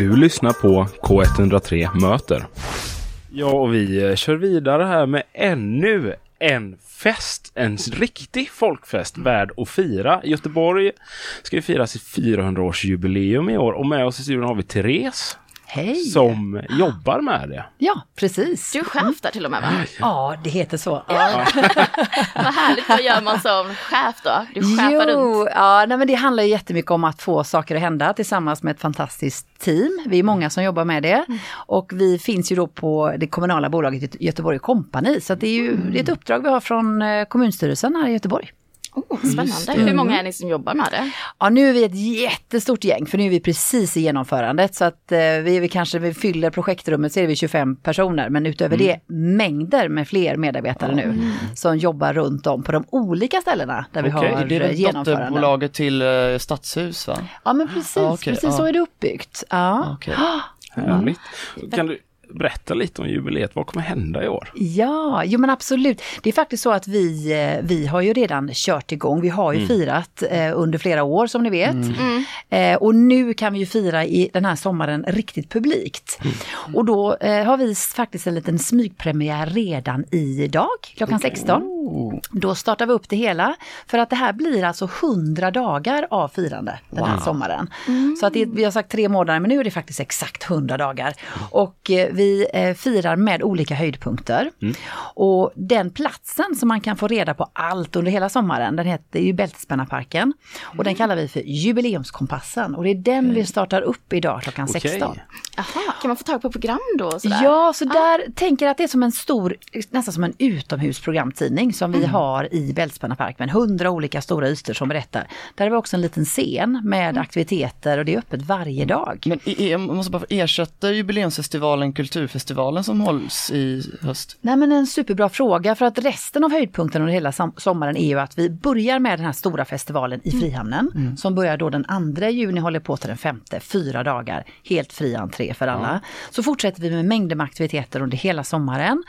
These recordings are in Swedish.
Du lyssnar på K103 Möter. Ja, och vi eh, kör vidare här med ännu en fest. En riktig folkfest värd att fira. Göteborg ska ju fira sitt 400-årsjubileum i år och med oss i studion har vi Therese. Hej! Som jobbar med det. Ja, precis. Du är chef där till och med va? Ja, det heter så. Ja. Vad härligt, vad gör man som chef då? Du chefar jo, runt. ja, nej, men det handlar ju jättemycket om att få saker att hända tillsammans med ett fantastiskt team. Vi är många som jobbar med det. Och vi finns ju då på det kommunala bolaget Göte- Göteborg Company. Så att det är ju det är ett uppdrag vi har från eh, kommunstyrelsen här i Göteborg. Oh, spännande. Hur många är ni som jobbar med det? Ja, nu är vi ett jättestort gäng, för nu är vi precis i genomförandet. Så att eh, vi är väl kanske, vi fyller projektrummet så är vi 25 personer, men utöver det mängder med fler medarbetare nu som jobbar runt om på de olika ställena där vi Okej, har Det är genomförande. dotterbolaget till eh, Stadshus va? Ja, men precis, Ja, okej, precis ja. så är det uppbyggt. Ja. Okej. Härligt. Kan du berätta lite om jubileet? Vad kommer hända i år? Ja, jo men absolut. Det är faktiskt så att vi, eh, vi har ju redan kört igång. Vi har ju firat eh, under flera år som ni vet. Eh, och nu kan vi ju fira i den här sommaren riktigt publikt. Och då eh, har vi faktiskt en liten smygpremiär redan idag klockan 16. Då startar vi upp det hela. För att det här blir alltså 100 dagar av firande den här sommaren. Så att det, vi har sagt tre månader men nu är det faktiskt exakt 100 dagar. Och eh, vi eh, firar med olika höjdpunkter. Och den platsen som man kan få reda på allt under hela sommaren, den heter ju Bältespännarparken. Och den kallar vi för Jubileumskompassen. Och det är den vi startar upp idag klockan Okej. 16. Jaha, kan man få tag på program då? och Sådär? Ja, så där tänker jag att det är som en stor, nästan som en utomhusprogramtidning som vi har i Bältespännarpark med hundra olika stora ytor som berättar. Där har vi också en liten scen med aktiviteter och det är öppet varje dag. Men jag måste bara ersätta jubileumsfestivalen Kulturfestivalen som hålls i höst? Nej men en superbra fråga för att resten av höjdpunkten under hela som- sommaren är ju att vi börjar med den här stora festivalen i Frihamnen som börjar då den 2 juni håller på till den 5, fyra dagar, helt fri entré för alla. Så fortsätter vi med mängder med aktiviteter under hela sommaren.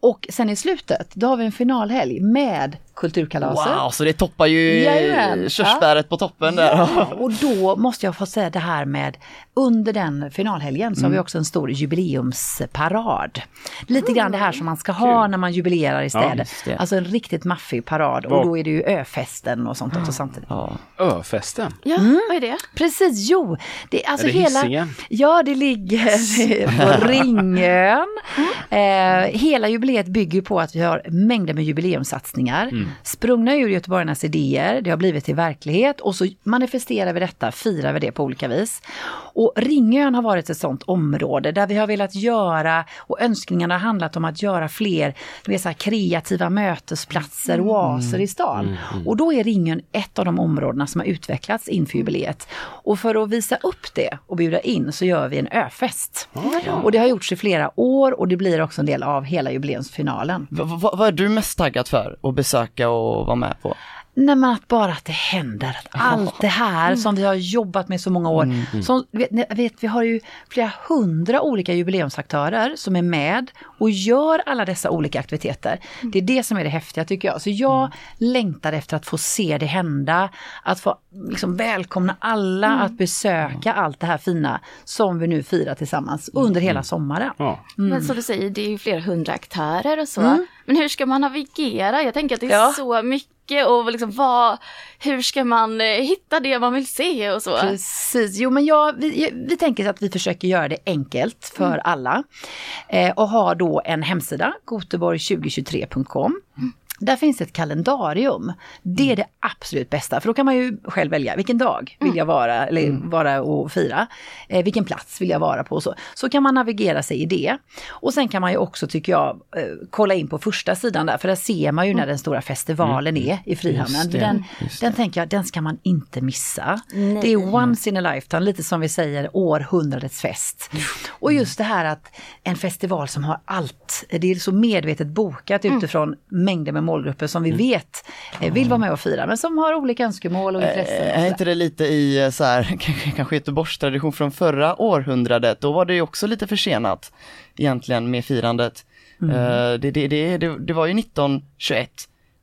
Och sen i slutet, då har vi en finalhelg med Kulturkalaset. Wow, så det toppar ju Jajamän, körsbäret på toppen där. Ja, och då måste jag få säga det här med under den finalhelgen så har vi också en stor jubileumsparad. Lite grann det här som man ska ha när man jubilerar i städer. det. alltså en riktigt maffig parad och då är det ju öfesten och sånt också samtidigt. Ja. Öfesten. Ja, vad är det? Precis, jo. Det, är alltså Är det hela? Ja, det ligger på Ringön. Eh, hela jubileet bygger på att vi har mängder med jubileumssatsningar. Sprungna ur göteborgarnas idéer, det har blivit till verklighet och så manifesterar vi detta, firar vi det på olika vis. Och Ringön har varit ett sånt område där vi har velat göra, och önskningarna har handlat om att göra fler du vet, så kreativa mötesplatser, oaser i stan. Och då är Ringön ett av de områdena som har utvecklats inför jubileet. Och för att visa upp det och bjuda in så gör vi en öfest. Och det har gjorts i flera år och det blir också en del av hela jubileumsfinalen. Va- vad är du mest taggad för att besöka och vara med på? Nej men att bara att det händer. Att allt det här som vi har jobbat med så många år. Som, vet, ni vet, vi har ju flera hundra olika jubileumsaktörer som är med och gör alla dessa olika aktiviteter. Det är det som är det häftiga tycker jag. Så jag längtar efter att få se det hända. Att få liksom, välkomna alla att besöka allt det här fina som vi nu firar tillsammans under hela sommaren. Ja. Men som du säger, det är ju flera hundra aktörer och så. Men hur ska man navigera? Jag tänker att det är Ja. så mycket och liksom vad, hur ska man eh, hitta det man vill se och så? Precis, jo men jag, vi, vi tänker att vi försöker göra det enkelt för alla. Eh, och har då en hemsida, goteborg2023.com. Där finns ett kalendarium. Det är det absolut bästa, för då kan man ju själv välja vilken dag vill jag vara, eller vara och fira. Eh, vilken plats vill jag vara på och så. Så kan man navigera sig i det. Och sen kan man ju också, tycker jag, eh, kolla in på första sidan där, för där ser man ju när den stora festivalen är i Frihamnen. Det, Den, den tänker jag, den ska man inte missa. Det är once in a lifetime, lite som vi säger århundradets fest. Och just det här att en festival som har allt, det är så medvetet bokat utifrån mängder med målgrupper som vi vet eh, vill vara med och fira, men som har olika önskemål och intressen. och Eh, Är inte det lite i eh, så här, kanske- Göteborgs tradition från förra århundradet? Då var det ju också lite försenat egentligen med firandet. Mm. Eh, det, det, det, det var ju 1921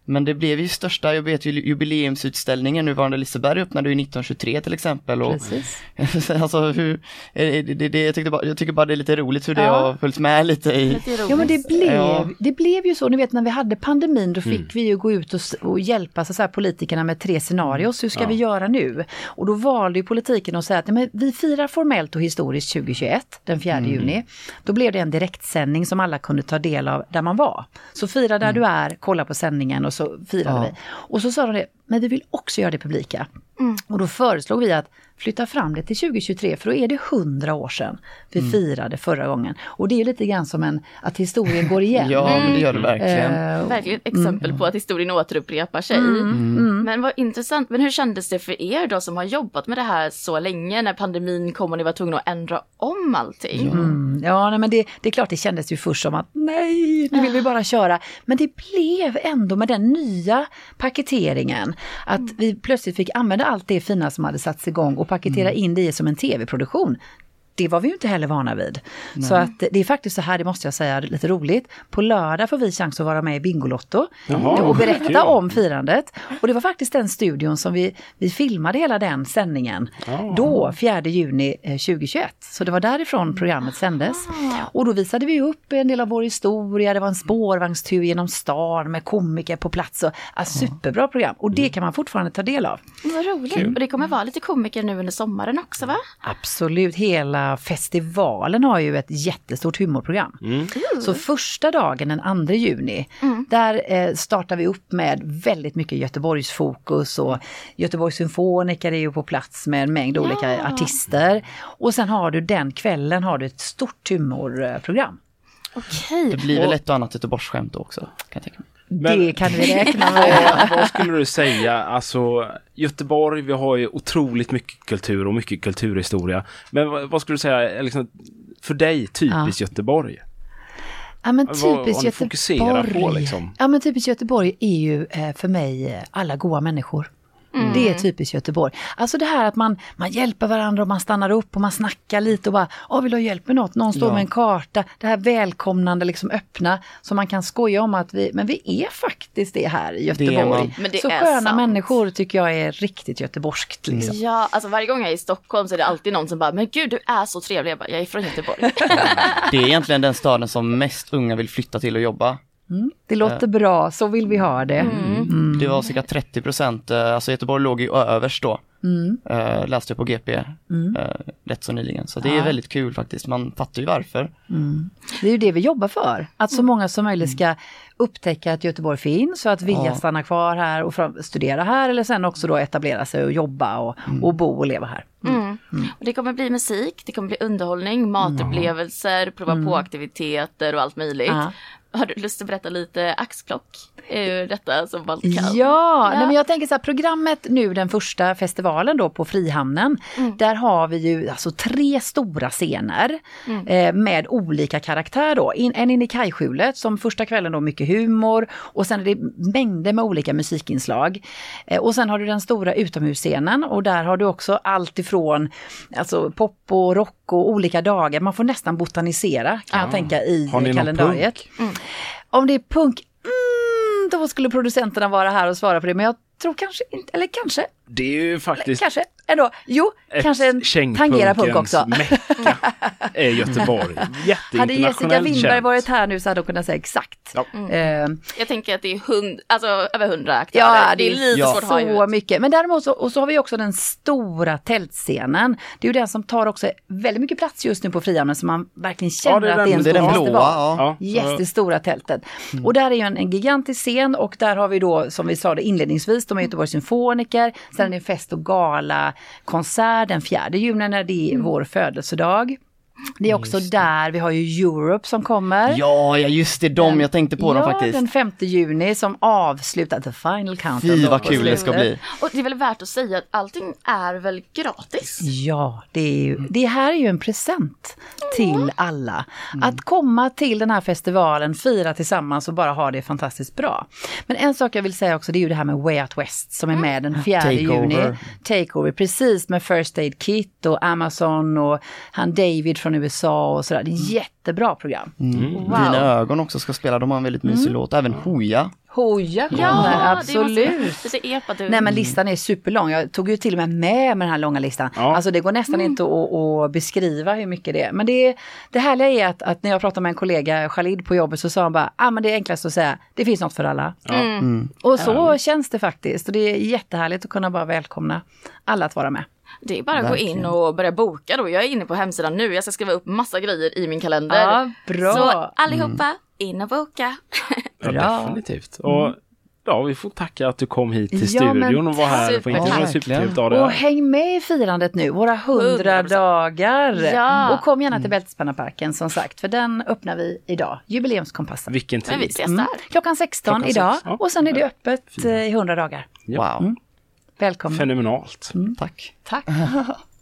Men det blev ju största, jag vet ju jubileumsutställningen, nuvarande Liseberg öppnade ju 1923 till exempel. Och, Precis. alltså hur, det, det, det, jag, tyckte bara, jag tycker bara det är lite roligt hur det ja. har följt med lite i... Ja men det blev, ja. det blev ju så, ni vet när vi hade pandemin då fick mm. vi ju gå ut och, och hjälpa så här, politikerna med tre scenarios, hur ska ja. vi göra nu? Och då valde ju politiken att säga att men, vi firar formellt och historiskt 2021, den 4 mm. juni. Då blev det en direktsändning som alla kunde ta del av där man var. Så fira där mm. du är, kolla på sändningen och så firade vi. Och så sa de det, men vi vill också göra det publika. Mm. Och då föreslog vi att flytta fram det till 2023 för då är det 100 år sedan vi mm. firade förra gången. Och det är lite grann som en, att historien går igen. ja, men det gör det verkligen. Uh, verkligen ett exempel mm. på att historien återupprepar sig. Mm. Mm. Men vad intressant, men hur kändes det för er då som har jobbat med det här så länge när pandemin kom och ni var tvungna att ändra om allting? Ja, mm. ja nej, men det, det är klart det kändes ju först som att nej, nu vill vi bara köra. Men det blev ändå med den nya paketeringen att vi plötsligt fick använda allt det fina som hade satts igång och paketera mm. in det som en tv-produktion det var vi ju inte heller vana vid. Nej. Så att det är faktiskt så här, det måste jag säga, lite roligt. På lördag får vi chans att vara med i Bingolotto Jaha, och berätta kul. om firandet. Och det var faktiskt den studion som vi, vi filmade hela den sändningen. Ja. Då, 4 juni 2021. Eh, så det var därifrån programmet sändes. Och då visade vi upp en del av vår historia, det var en spårvagnstur genom stan med komiker på plats. Och, ja, superbra program och det kan man fortfarande ta del av. Vad roligt! Kul. Och det kommer vara lite komiker nu under sommaren också va? Absolut, hela festivalen har ju ett jättestort humorprogram. Mm. Så första dagen den 2 juni, mm. där eh, startar vi upp med väldigt mycket Göteborgsfokus och Göteborgs symfoniker är ju på plats med en mängd ja. olika artister. Och sen har du den kvällen har du ett stort humorprogram. Okej. Det blir väl ett och annat Göteborgsskämt också, kan jag tänka mig. Men, det kan vi räkna med. vad skulle du säga, alltså Göteborg, vi har ju otroligt mycket kultur och mycket kulturhistoria. Men vad, vad skulle du säga, liksom, för dig typiskt ja. Göteborg? Ja men typiskt Göteborg. På, liksom? Ja men typiskt Göteborg är ju eh, för mig eh, alla goa människor. Mm. Det är typiskt Göteborg. Alltså det här att man, man hjälper varandra och man stannar upp och man snackar lite och bara, åh vill du ha hjälp med något? Någon står ja. med en karta. Det här välkomnande, liksom öppna. Så man kan skoja om att vi, men vi är faktiskt det här i Göteborg. Det så sköna sant. människor tycker jag är riktigt göteborgskt. Liksom. Ja, alltså varje gång jag är i Stockholm så är det alltid någon som bara, men gud du är så trevlig. Jag bara, jag är från Göteborg. det är egentligen den staden som mest unga vill flytta till och jobba. Mm, det låter bra, så vill vi ha det. Mm. Mm. Det var cirka 30 procent, eh, alltså Göteborg låg i överst då. Mm. Uh, läste jag på GP mm. uh, rätt så nyligen. Så det ja. är väldigt kul faktiskt, man fattar ju varför. Mm. Det är ju det vi jobbar för, att så många som möjligt ska upptäcka att Göteborg finns och att vilja ja. stanna kvar här och studera här eller sen också då etablera sig och jobba och, och bo och leva här. Mm. Och det kommer bli musik, det kommer bli underhållning, matupplevelser, prova på aktiviteter och allt möjligt. Har du lust att berätta lite axplock ur detta som man kan? Ja, ja. Nej, men jag tänker så här, programmet nu den första festivalen då på Frihamnen. Mm. Där har vi ju alltså tre stora scener mm. eh, med olika karaktär då. In, en inne i kajskjulet som första kvällen då mycket humor och sen är det mängder med olika musikinslag. Eh, och sen har du den stora utomhusscenen och där har du också allt ifrån alltså pop och rock och olika dagar. Man får nästan botanisera kan ja. jag tänka i har ni kalendariet. Mm. Om det är punk, mm, då skulle producenterna vara här och svara på det. Men jag tror kanske inte, eller kanske. Det är ju faktiskt... Eller, kanske ändå. Jo, kanske en tangera punk också. mecka är Göteborg. Hade Jessica Winberg varit här nu så hade hon kunnat säga exakt. Ja. Mm. Uh, jag tänker att det är hund, alltså, över hundra aktörer. Ja, det är lite ja. svårt att ha Så mycket. Men däremot så, och så har vi också den stora tältscenen. Det är ju den som tar också väldigt mycket plats just nu på Frihamnen så man verkligen känner ja, att det är en stor den festival. Blåa, ja. Yes, det stora tältet. Mm. Och där är ju en, en gigantisk scen och där har vi då, som vi sa det inledningsvis, de är Göteborgs symfoniker. Sen är det fest och gala konsert den 4 juni när det är mm. vår födelsedag. Det är också där vi har ju Europe som kommer. Ja, ja just det, de jag tänkte på ja, dem faktiskt. den 5 juni som avslutar the final countdown. Fy vad kul det ska bli. Och det är väl värt att säga att allting är väl gratis? Ja, det, är ju, det här är ju en present till alla. Mm. Att komma till den här festivalen, fira tillsammans och bara ha det fantastiskt bra. Men en sak jag vill säga också, det är ju det här med Way Out West som är med den 4 Take juni. Over. Takeover, precis med First Aid Kit och Amazon och han David från USA och sådär. Det är jättebra program. Mm. Dina ögon också ska spela, de har en väldigt mysig låt. Även Hooja. Hoja kommer, Ja, absolut. ut. Nej men listan är superlång. Jag tog ju till och med med med den här långa listan. Ja. Alltså det går nästan inte att, att beskriva hur mycket det är. Men det, det härliga är att, att när jag pratade med en kollega, Khalid på jobbet, så sa han bara, ah, men det är enklast att säga, det finns något för alla. Mm. Och så känns det faktiskt. Och det är jättehärligt att kunna bara välkomna alla att vara med. Det är bara att gå in Verkligen. och börja boka då. Jag är inne på hemsidan nu. Jag ska skriva upp massa grejer i min kalender. Ja, bra. Så allihopa, in och boka. Ja, definitivt. Och ja, vi får tacka att du kom hit till Ja, men studion och var här på Supertrevligt dig Och häng med i firandet nu, våra 100 100%. dagar. Ja. Och kom gärna till Bältespännarparken som sagt, för den öppnar vi idag, jubileumskompassen. Vilken Men vi tid. ses Mm. där. Klockan 16 Klockan idag sex, ja. och sen är det öppet eh, i 100 dagar. Ja. Wow, Välkommen. Fenomenalt. tack. Tack.